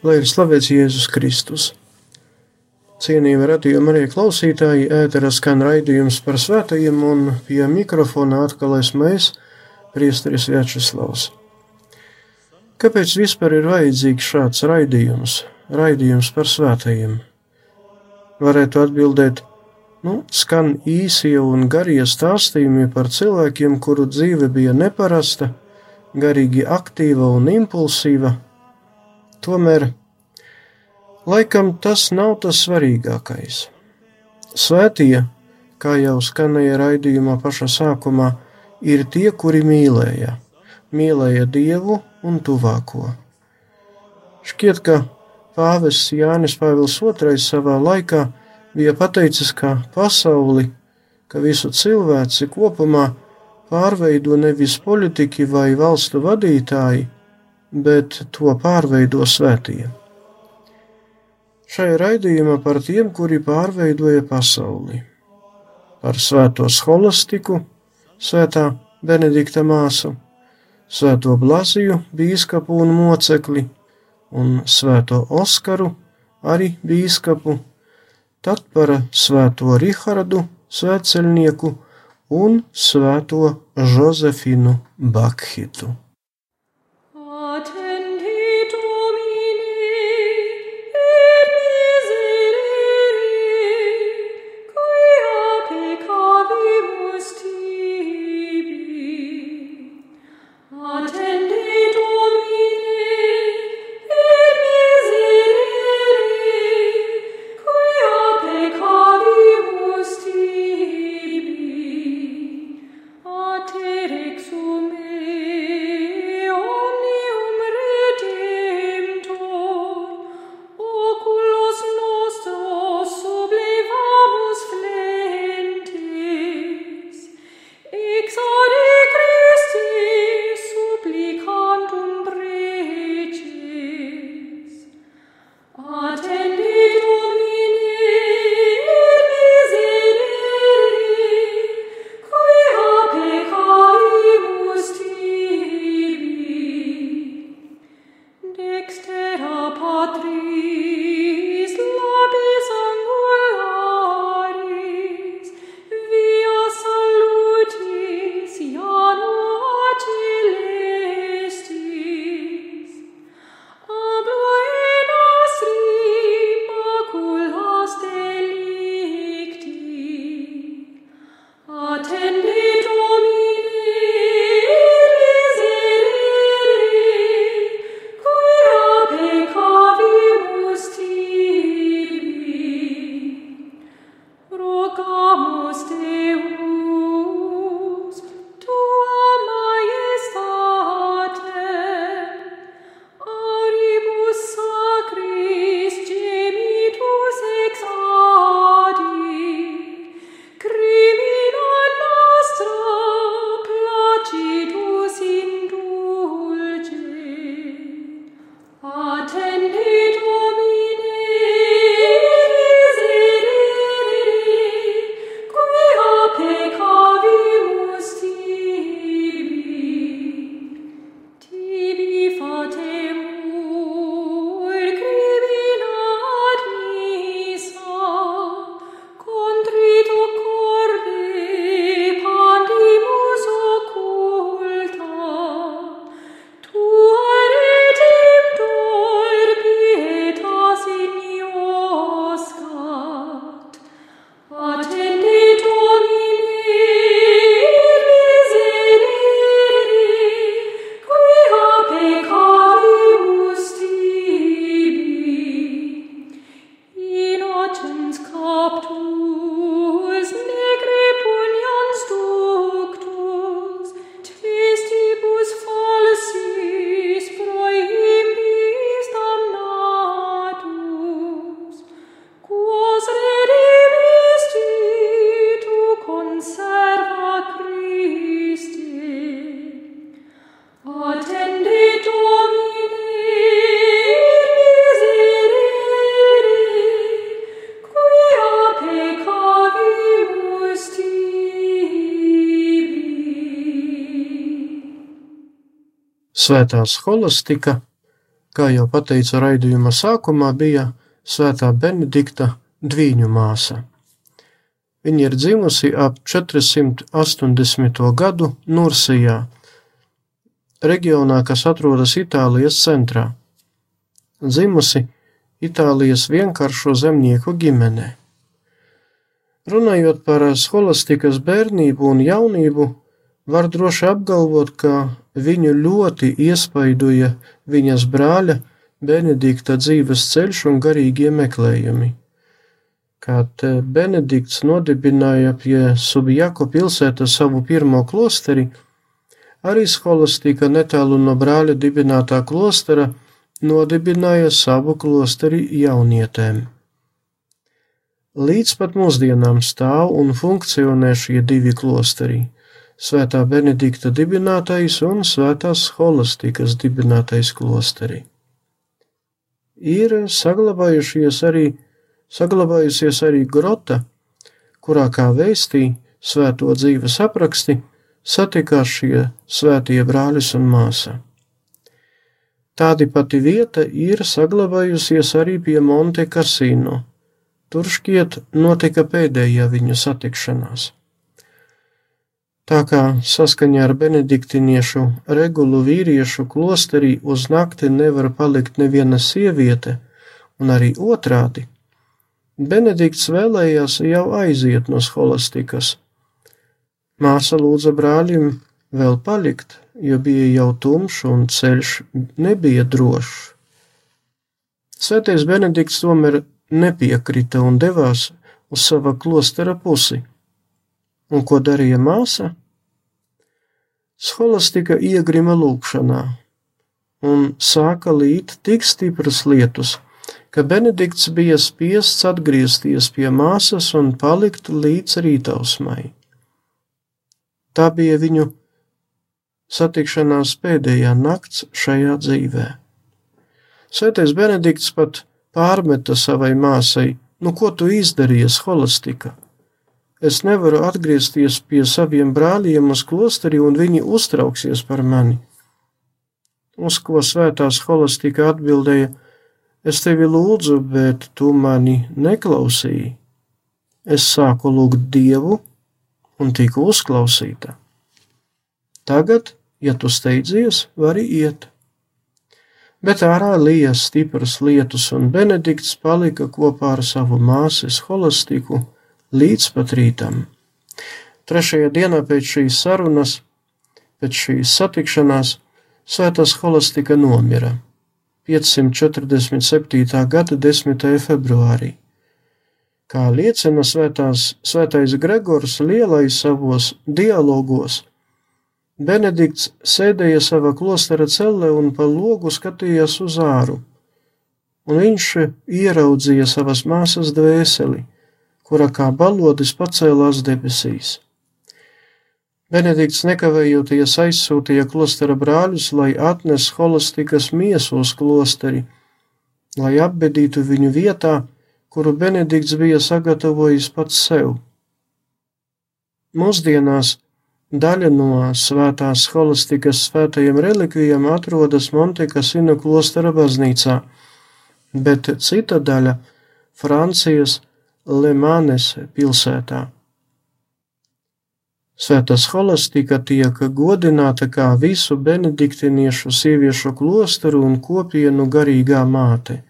Lai ir slavēts Jēzus Kristus! Cienījami radījuma arī klausītāji, ēterā skan raidījums par svētajiem, un pie mikrofona atkal esmu es, priesteris Vjačeslavs. Kāpēc vispār ir vajadzīgs šāds raidījums, raidījums par svētajiem? Varētu atbildēt, nu, skan īsie un garie stāstījumi par cilvēkiem, kuru dzīve bija neparasta, garīgi aktīva un impulsīva, Tomēr laikam tas nav tas svarīgākais. Svētie, kā jau skanēja raidījumā pašā sākumā, ir tie, kuri mīlēja, mīlēja Dievu un tuvāko. Šķiet, ka pāvests Jānis Pāvils II savā laikā bija pateicis, ka pasauli, ka visu cilvēci kopumā pārveido nevis politiķi vai valstu vadītāji, bet to pārveido svētie. Šai raidījumā par tiem, kuri pārveidoja pasauli, par svēto scholastiku, svētā Benedikta māsu, svēto Blaziju, bīskapu un mocekli, un svēto Oskaru, arī bīskapu, tad par svēto Rihardu, svētceļnieku un svēto Jozefinu Bakhitu. Svētā scholastika, kā jau pateicu raidījuma sākumā, bija Svētā Benedikta dvīņu māsa. Viņa ir dzimusi ap 480. gadu Nursijā, reģionā, kas atrodas Itālijas centrā. Dzimusi Itālijas vienkāršo zemnieku ģimenē. Runājot par skolastikas bērnību un jaunību, var droši apgalvot, ka viņu ļoti iespaidoja viņas brāļa Benedikta dzīves ceļš un garīgie meklējumi. Kad Benedikts nodibināja pie Subjako pilsēta savu pirmo klosteri, arī skolastika netālu no brāļa dibinātā klostera nodibināja savu klosteri jaunietēm. Līdz pat mūsdienām stāv un funkcionē šie divi klosteri - Svētā Benedikta dibinātais un Svētās Holastikas dibinātais klosteri. Ir saglabājušies arī, saglabājusies arī grota, kurā kā vēstī svēto dzīves apraksti satikās šie svētie brālis un māsa. Tādi pati vieta ir saglabājusies arī pie Monte Cassino Tur šķiet notika pēdējā viņu satikšanās. Tā kā saskaņā ar benediktiniešu regulu vīriešu klosterī uz nakti nevar palikt neviena sieviete, un arī otrādi, Benedikts vēlējās jau aiziet no scholastikas. Māsa lūdza brāļim vēl palikt, jo bija jau tumšs un ceļš nebija drošs. Svētais Benedikts tomēr nepiekrita un devās uz sava klostera pusi. Un ko darīja māsa? Scholastika iegrima lūkšanā un sāka līt tik stipras lietus, ka Benedikts bija spiests atgriezties pie māsas un palikt līdz rītausmai. Tā bija viņu satikšanās pēdējā nakts šajā dzīvē. Svētais Benedikts pat pārmeta savai māsai: Nu, ko tu izdarīji, holistika? Es nevaru atgriezties pie saviem brāļiem uz klosteri, un viņi uztrauksies par mani. Uz ko svētās holistika atbildēja: Es tevi lūdzu, bet tu mani neklausīji. Es sāku lūgt Dievu un tiku uzklausīta. Tagad, ja tu steidzies, vari iet bet ārā lija stipras lietus, un Benedikts palika kopā ar savu māsas holastiku līdz pat rītam. Trešajā dienā pēc šīs sarunas, pēc šīs satikšanās, svētās holastika nomira 547. gada 10. februārī. Kā liecina svētās, svētais Gregors lielais savos dialogos, Benedikts sēdēja savā klostera cellē un pa logu skatījās uz āru, un viņš ieraudzīja savas māsas dvēseli, kura kā balodis pacēlās debesīs. Benedikts nekavējoties aizsūtīja klostera brāļus, lai atnes holastikas miesu uz klosteri, lai apbedītu viņu vietā, kuru Benedikts bija sagatavojis pats sev. Mūsdienās Daļa no svētās holistikas svētajiem relikvijām atrodas Montekasina klostera baznīcā, bet cita daļa Francijas Lemanes pilsētā. Svētā scholastika tiek godināta kā visu benediktiniešu sieviešu klosteru un kopienu garīgā māte.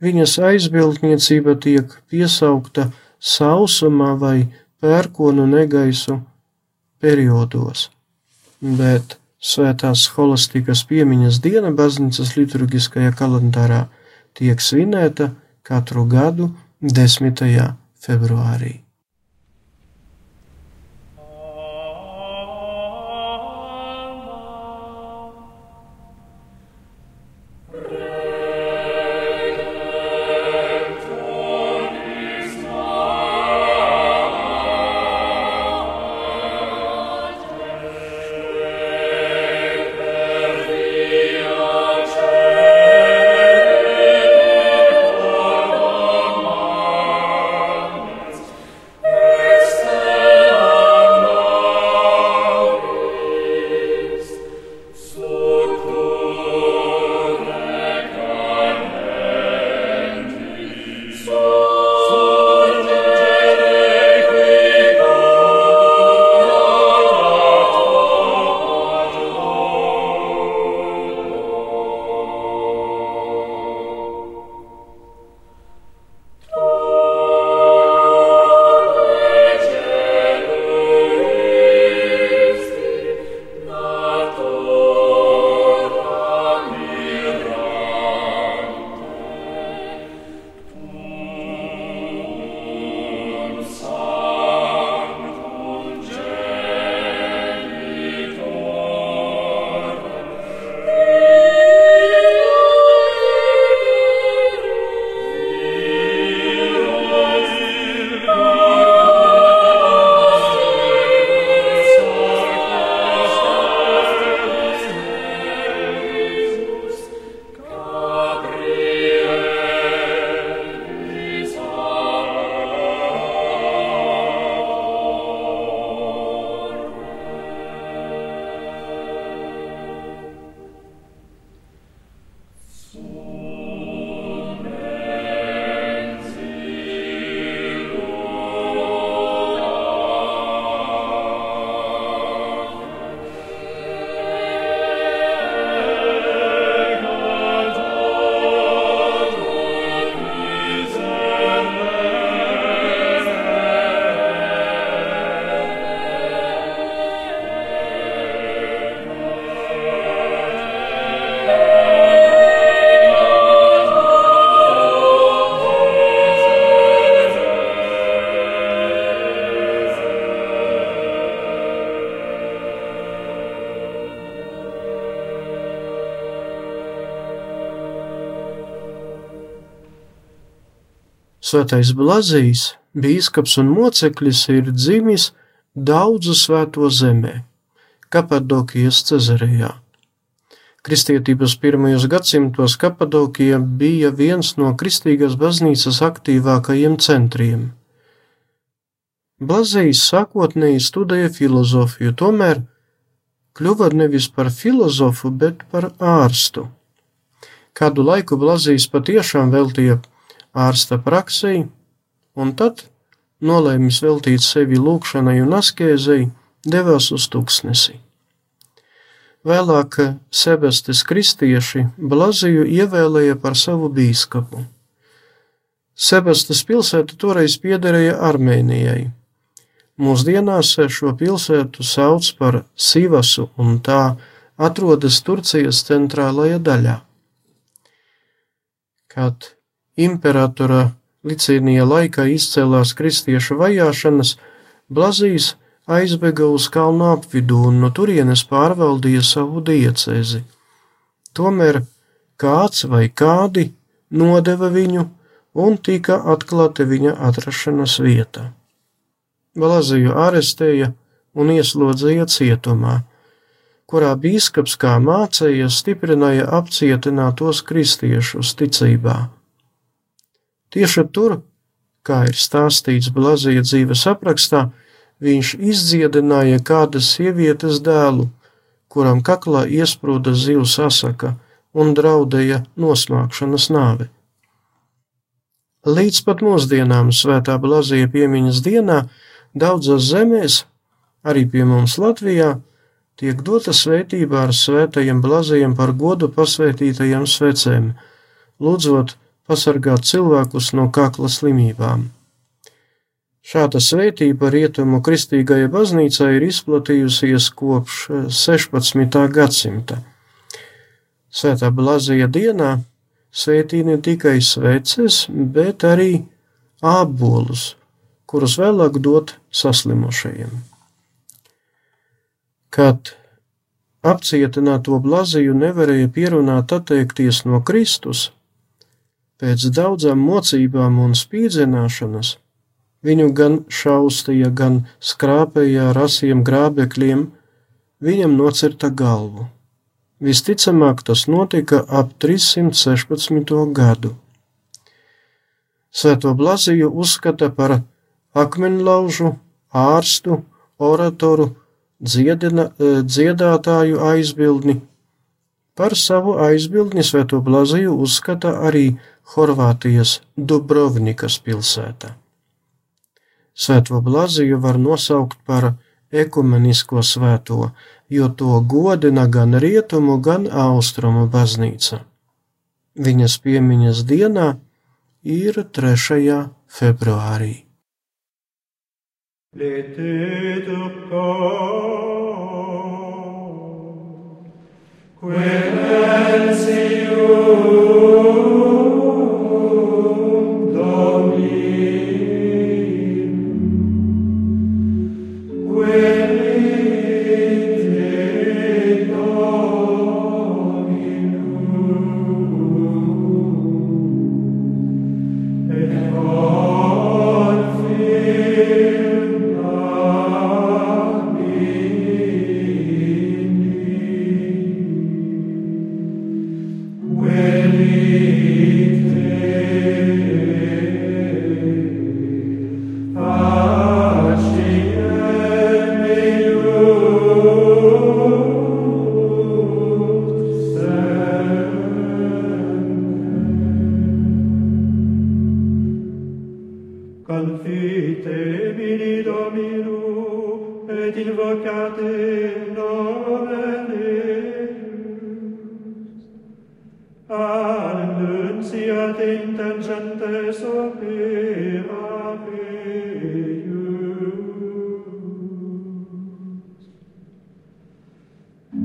Viņas aizbildniecība tiek piesaukta sausumā vai pērkonu negaisu periodos, bet Svētās holastikas piemiņas diena baznīcas liturgiskajā kalendārā tiek svinēta katru gadu 10. februārī. Svētais Blazijs, bīskaps un moceklis, ir dzimis daudzu svēto zemē, Kapadokijas Cezarijā. Kristietības pirmajos gadsimtos Kapadokija bija viens no kristīgās baznīcas aktīvākajiem centriem. Blazijs sākotnēji studēja filozofiju, tomēr kļuva nevis par filozofu, bet par ārstu. Kādu laiku Blazijs patiešām veltīja ārsta praksei, un tad, nolēmis veltīt sevi lūkšanai un askēzei, devās uz tūkstnesi. Vēlāk Sebestes kristieši Blaziju ievēlēja par savu bīskapu. Sebestes pilsēta toreiz piederēja Armēnijai. Mūsdienās šo pilsētu sauc par Sivasu, un tā atrodas Turcijas centrālajā daļā. Kad imperatora Licīnija laikā izcēlās kristiešu vajāšanas, Blazīs aizbēga uz kalnu apvidu un no turienes pārvaldīja savu diecēzi. Tomēr kāds vai kādi nodeva viņu un tika atklāta viņa atrašanās vieta. Blaziju arestēja un ieslodzīja cietumā, kurā bīskaps kā mācēja stiprināja apcietinātos kristiešus ticībā. Tieši tur, kā ir stāstīts Blazija dzīves aprakstā, viņš izdziedināja kādas sievietes dēlu, kuram kaklā iesprūda zivs asaka un draudēja nosmākšanas nāve. Līdz pat mūsdienām svētā Blazija piemiņas dienā Daudzās zemēs, arī pie mums Latvijā, tiek dota svētība ar svētajiem blazījiem par godu pasvētītajām svecēm, lūdzot pasargāt cilvēkus no kakla slimībām. Šāda svētība rietumu kristīgajai baznīcai ir izplatījusies kopš 16. gadsimta. Svētā Blazija dienā svētī ne tikai sveces, bet arī ābolus, kurus vēlāk dot saslimušajiem. Kad apcietināto blaziju nevarēja pierunāt atteikties no Kristus, pēc daudzām mocībām un spīdzināšanas, viņu gan šaustīja, gan skrāpēja ar asiem grābekļiem, viņam nocirta galvu. Visticamāk, tas notika ap 316. gadu. Svēto Blaziju uzskata par akmeņlaužu, ārstu, oratoru, dziedina, e, dziedātāju aizbildni. Par savu aizbildni Svēto Blaziju uzskata arī Horvātijas Dubrovnikas pilsēta. Svēto Blaziju var nosaukt par ekumenisko svēto, jo to godina gan rietumu, gan austrumu baznīca. Viņas piemiņas dienā ir 3. februārī. L'été de Quel Domini invocate nomen eius. Annunciat in tangentes opera eius.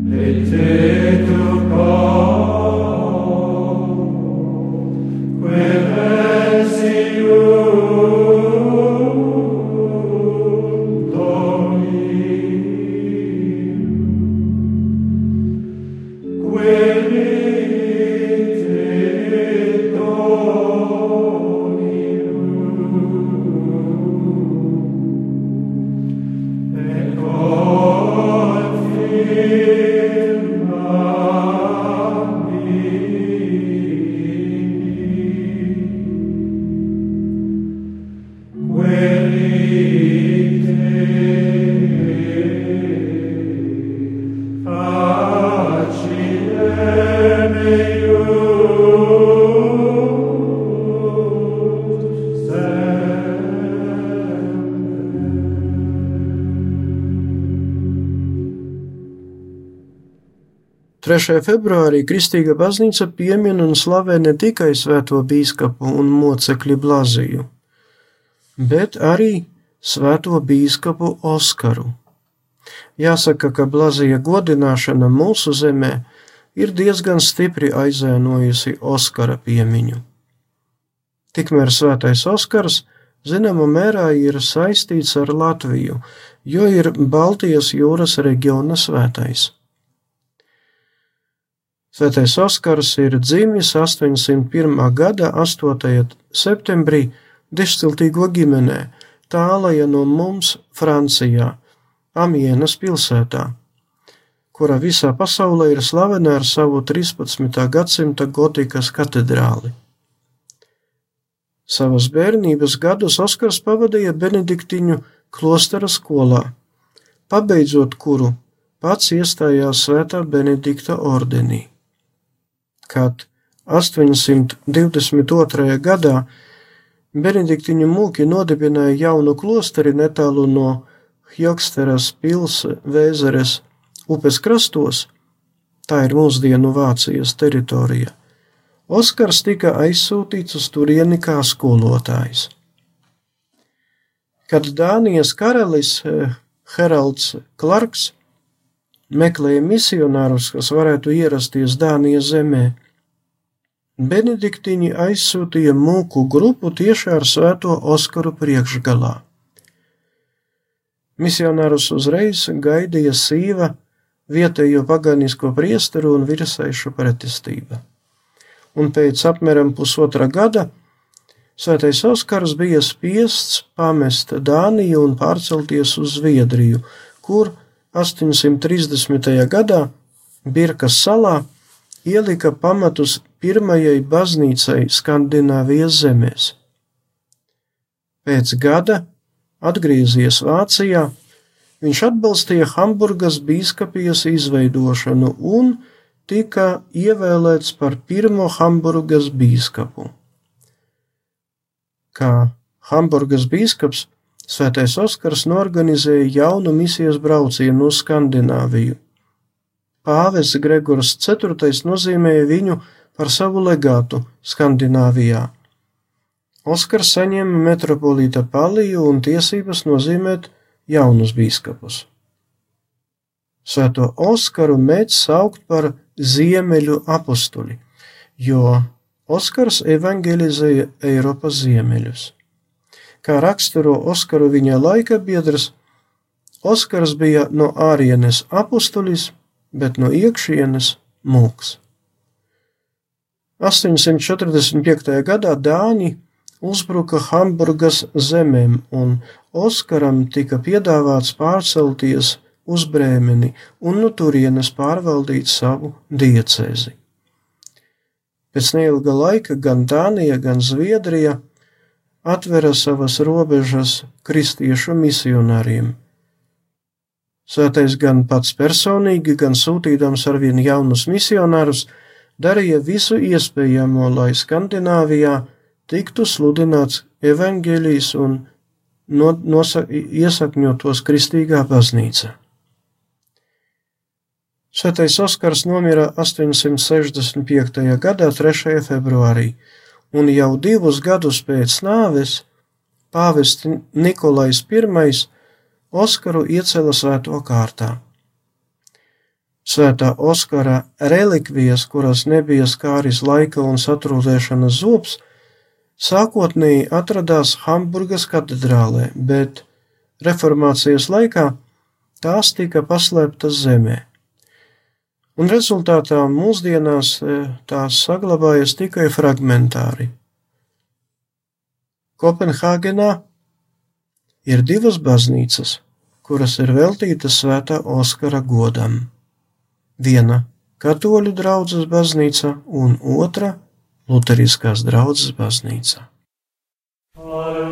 Letetum 3. februārī Kristīga baznīca piemin un slavē ne tikai svēto bīskapu un mocekļu Blaziju, bet arī svēto bīskapu Oskaru. Jāsaka, ka Blazija godināšana mūsu zemē ir diezgan stipri aizēnojusi Oskara piemiņu. Tikmēr svētais Oskars zināmā mērā ir saistīts ar Latviju, jo ir Baltijas jūras reģiona svētais. Svētais Oskars ir dzimis 801. gada 8. septembrī dišciltīgo ģimenē, tālaja no mums Francijā, Amienas pilsētā, kura visā pasaulē ir slavena ar savu 13. gadsimta gotikas katedrāli. Savas bērnības gadus Oskars pavadīja Benediktiņu klostera skolā, pabeidzot kuru pats iestājās Svētā Benedikta ordenī. Kad 822. gadā Benediktiņu mūki nodibināja jaunu klosteri netālu no Hjoksteras pils Vēzeres upes krastos, tā ir mūsdienu Vācijas teritorija. Oskars tika aizsūtīts uz turieni kā skolotājs. Kad Dānijas karalis eh, Heralds Klarks meklēja misionārus, kas varētu ierasties Dānijas zemē, Benediktiņi aizsūtīja mūku grupu tieši ar svēto Oskaru priekšgalā. Misionārus uzreiz gaidīja sīva, vietējo paganisko priesteru un virsaišu pretestība. Un pēc apmēram pusotra gada Svētais Oskars bija spiests pamest Dāniju un pārcelties uz Zviedriju, kur 830. gadā Birkas salā ielika pamatus pirmajai baznīcai Skandināvijas zemēs. Pēc gada atgriezies Vācijā, viņš atbalstīja Hamburgas bīskapijas izveidošanu un tika ievēlēts par pirmo Hamburgas bīskapu. Kā Hamburgas bīskaps, Svētais Oskars norganizēja jaunu misijas braucienu uz Skandināviju. Pāvests Gregors IV nozīmēja viņu par savu legātu Skandināvijā Oskars saņēma metropolīta paliju un tiesības nozīmēt jaunus bīskapus. Svēto Oskaru mēdz saukt par ziemeļu apustuli, jo Oskars evangelizēja Eiropas ziemeļus. Kā raksturo Oskaru viņa laika biedrs, Oskars bija no ārienes apustulis, bet no iekšienes mūks. 845. gadā Dāņi uzbruka Hamburgas zemēm, un Oskaram tika piedāvāts pārcelties uz Brēmeni un no turienes pārvaldīt savu diecēzi. Pēc neilga laika gan Dānija, gan Zviedrija atvera savas robežas kristiešu misionāriem. Svētais gan pats personīgi, gan sūtīdams arvien jaunus misionārus, darīja visu iespējamo, lai Skandināvijā tiktu sludināts evaņģēlijs un no, nosa, iesakņotos kristīgā baznīca. Svētais Oskars nomira 865. gadā 3. februārī, un jau divus gadus pēc nāves pāvests Nikolais I Oskaru iecēla svēto kārtā. Svētā Oskara relikvijas, kuras nebija skāris laika un satrūdēšanas zobs, sākotnēji atradās Hamburgas katedrālē, bet reformācijas laikā tās tika paslēptas zemē. Un rezultātā mūsdienās e, tās saglabājas tikai fragmentāri. Kopenhāgenā ir divas baznīcas, kuras ir veltītas svētā Oskara godam. Viena katoļu draudzes baznīca un otra Luteriskās draudzes baznīca. Oh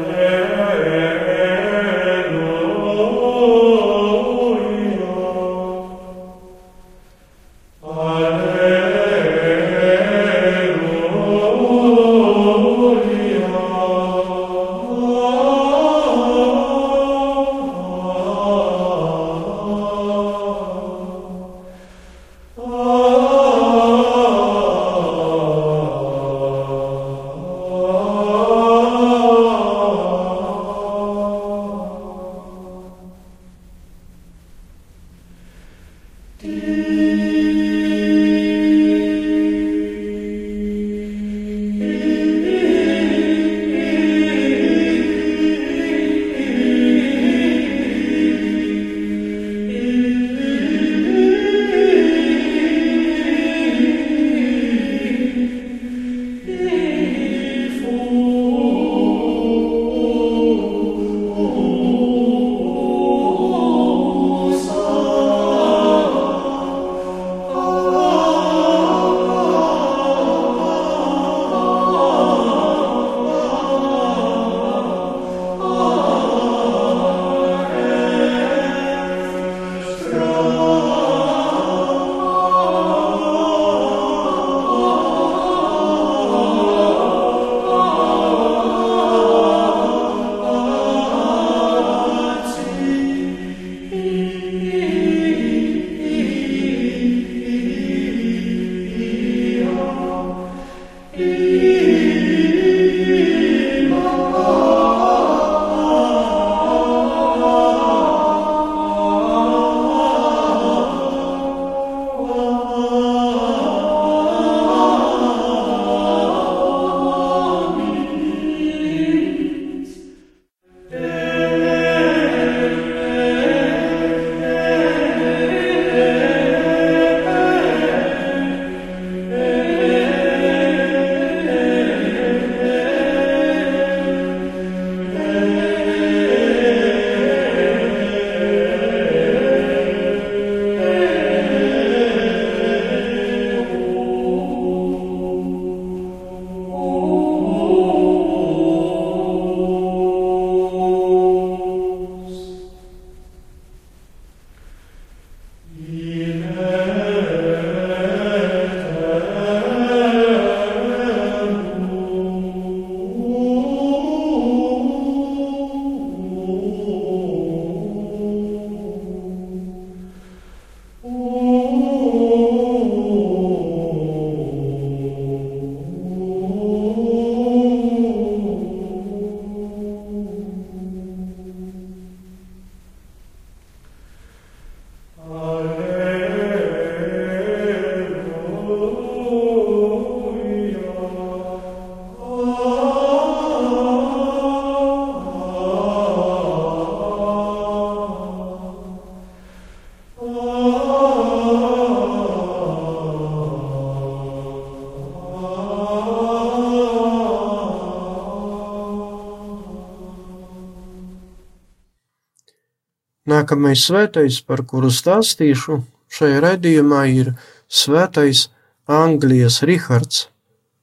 Nākamais svētais, par kuru stāstīšu šajā raidījumā, ir svētais Anglijas Rihards,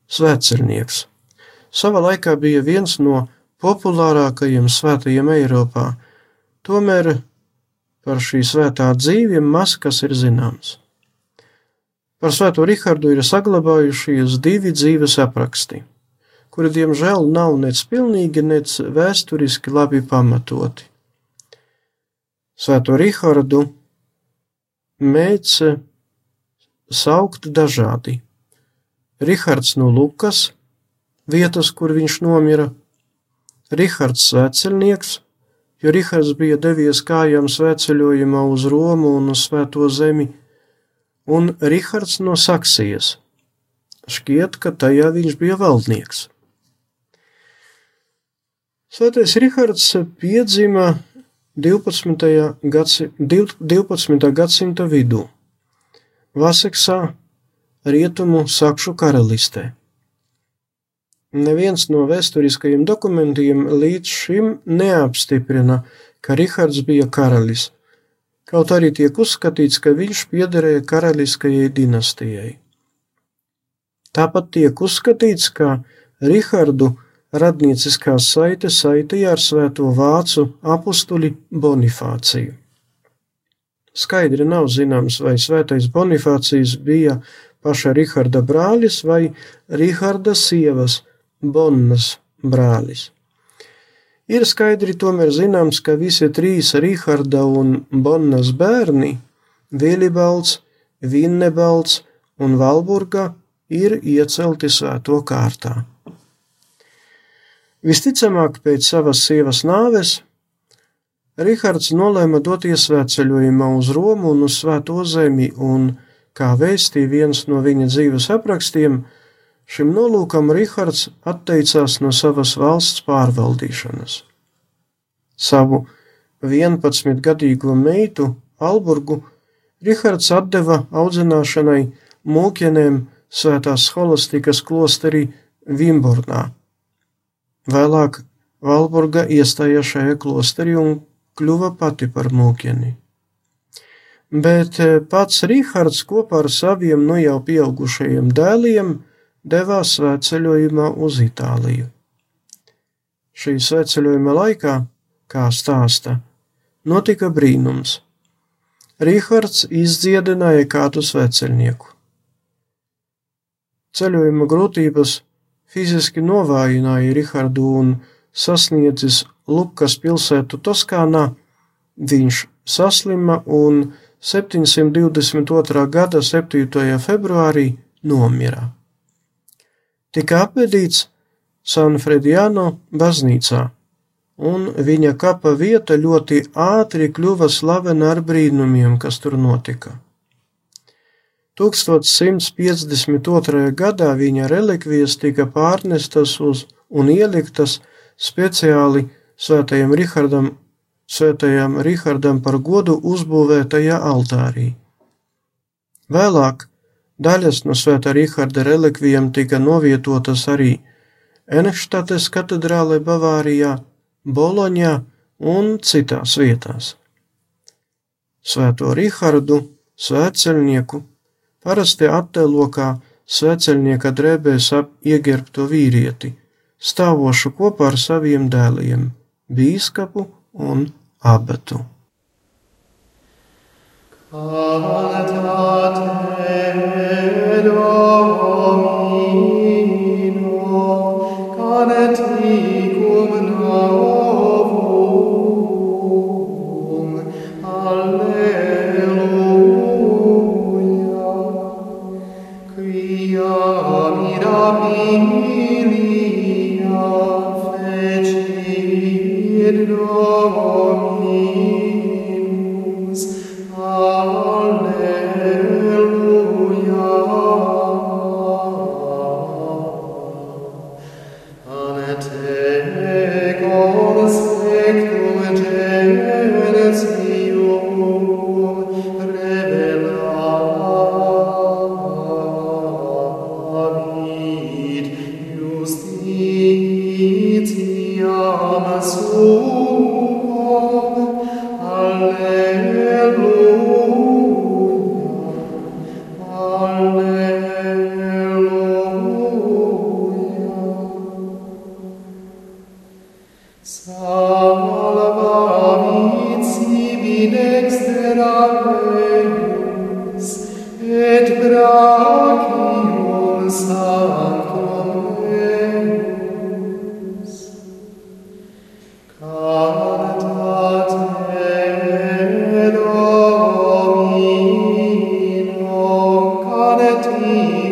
svētcernieks. Sava laikā bija viens no populārākajiem svētajiem Eiropā, tomēr par šī svētā dzīvi maz kas ir zināms. Par svēto Rihardu ir saglabājušies divi dzīves apraksti, kuri diemžēl nav nec pilnīgi, nec vēsturiski labi pamatoti. Svēto Rihardu mēdz saukt dažādi. Rihards no Lukas, vietas, kur viņš nomira, Rihards Svētceļnieks, jo Rihards bija devies kājām svētceļojumā uz Romu un uz Svēto zemi, un Rihards no Saksijas. Šķiet, ka tajā viņš bija valdnieks. Svētais Rihards piedzima 12. Gadsi, 12. gadsimta vidū Vaseksā, Rietumu Sakšu karalistē. Neviens no vēsturiskajiem dokumentiem līdz šim neapstiprina, ka Rihards bija karalis, kaut arī tiek uzskatīts, ka viņš piederēja karaliskajai dinastijai. Tāpat tiek uzskatīts, ka Rihardu radnieciskās saites saitīja ar svēto vācu apustuli Bonifāciju. Skaidri nav zināms, vai svētais Bonifācijas bija paša Riharda brālis vai Riharda sievas Bonnas brālis. Ir skaidri tomēr zināms, ka visi trīs Riharda un Bonnas bērni - Vilibalds, Vinnebalds un Valburga - ir iecelti svēto kārtā. Visticamāk, pēc savas sievas nāves Rihards nolēma doties svētceļojumā uz Romu un uz Svēto zemi, un, kā vēstīja viens no viņa dzīves aprakstiem, Šim nolūkam Rihards atteicās no savas valsts pārvaldīšanas. Savu 11-gadīgo meitu Alburgu Rihards atdeva audzināšanai mūkienēm svētās holastikas klosterī Vimbornā. Vēlāk Valburga iestājās šajā klosterī un kļuva pati par mūkieni. Bet eh, pats Rihards kopā ar saviem nu jau pieaugušajiem dēliem devās svētceļojumā uz Itāliju. Šī svētceļojuma laikā, kā stāsta, notika brīnums. Rīhards izdziedināja kādu svētceļnieku. Ceļojuma grūtības fiziski novājināja Rihardu un sasniedzis Lukas pilsētu Toskānā, viņš saslima un 722. gada 7. februārī nomira tika apbedīts Sanfrediano baznīcā, un viņa kapa vieta ļoti ātri kļuva slavena ar brīnumiem, kas tur notika. 1152. gadā viņa relikvijas tika pārnestas uz un ieliktas speciāli svētajam Rihardam, svētajam Rihardam par godu uzbūvētajā altārī. Vēlāk Daļas no svētā Riharda relikvijām tika novietotas arī Enštates katedrālē Bavārijā, Boloņā un citās vietās. Svēto Rihardu, svētceļnieku, parasti attēlo kā svētceļnieka drēbēs ap iegerbto vīrieti, stāvošu kopā ar saviem dēliem, bīskapu un familia fecit novo الْمُبِينَ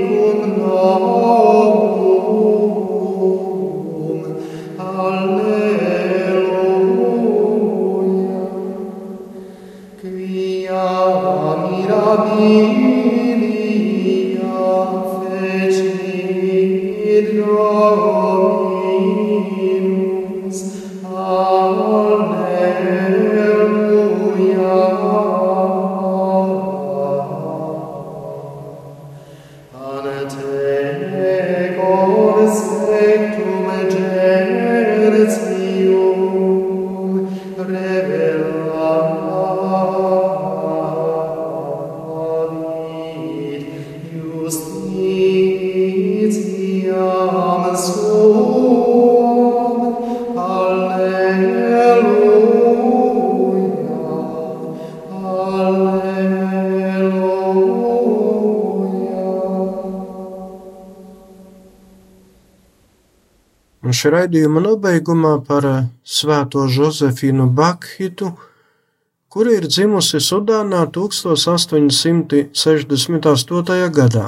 raidījuma nobeigumā par eh, svēto Josefinu Bakhitu, kura ir dzimusi Sudānā 1868. gadā.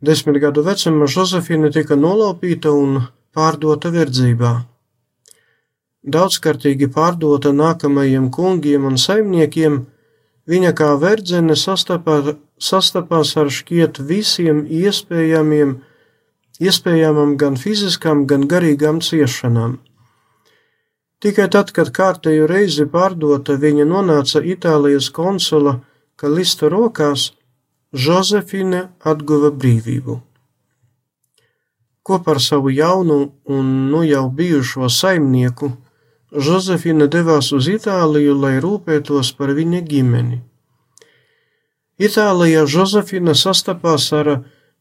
Desmit gadu vecumā Josefina tika nolaupīta un pārdota verdzībā. Daudzkārtīgi pārdota nākamajiem kungiem un saimniekiem, viņa kā verdzene sastapā, sastapās ar šķiet visiem iespējamiem, iespējamam gan fiziskām, gan garīgām ciešanām. Tikai tad, kad kārtējo reizi pārdota, viņa nonāca Itālijas konsula Kalista rokās, Josefine atguva brīvību. Kopā ar savu jaunu un nu jau bijušo saimnieku, Josefina devās uz Itāliju, lai rūpētos par viņa ģimeni. Itālijā Josefina sastapās ar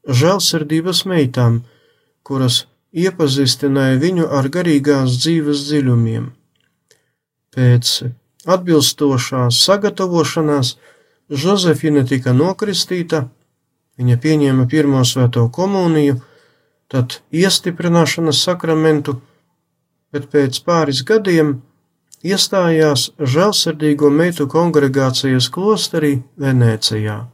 žēlsirdības meitām, kuras iepazīstināja viņu ar garīgās dzīves dziļumiem. Pēc atbilstošās sagatavošanās Josefina tika nokristīta, viņa pieņēma pirmo svēto komuniju, tad iestiprināšanas sakramentu, bet pēc pāris gadiem iestājās žēlsirdīgo meitu kongregācijas klosterī Venecijā.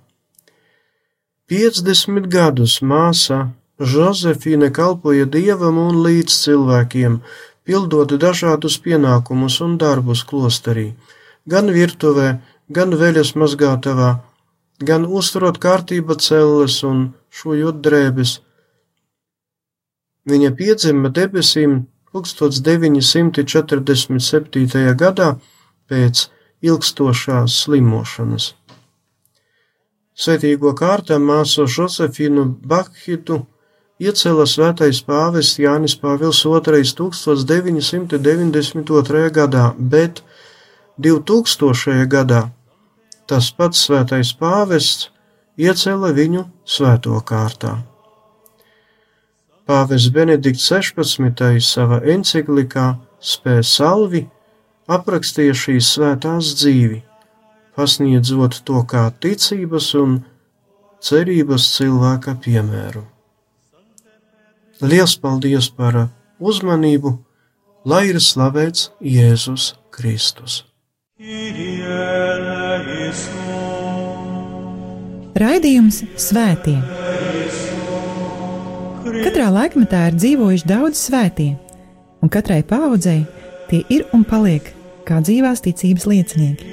50 gadus māsa Josefīne kalpoja dievam un līdz cilvēkiem, pildot dažādus pienākumus un darbus klosterī, gan virtuvē, gan veļas mazgātavā, gan uzturot kārtība celles un šojot drēbes. Viņa piedzima debesīm 1947. gadā pēc ilgstošās slimošanas. Svētīgo kārtā māsu Josefinu Bakhitu iecēla svētais pāvests Jānis Pāvils II 1992. gadā, bet 2000. gadā tas pats svētais pāvests iecēla viņu svēto kārtā. Pāvests Benedikts 16. savā enciklikā Spē salvi aprakstīja šīs svētās dzīvi, pasniedzot to kā ticības un cerības cilvēka piemēru. Lielas paldies par uzmanību, lai ir slavēts Jēzus Kristus. Raidījums Svētie. Katrā laikmetā ir dzīvojuši daudz svētie, un katrai paudzei tie ir un paliek kā dzīvās ticības liecinieki.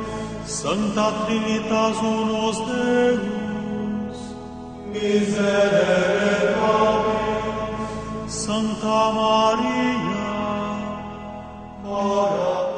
Santa Trinitas unus Deus, miserere nobis. Santa Maria, ora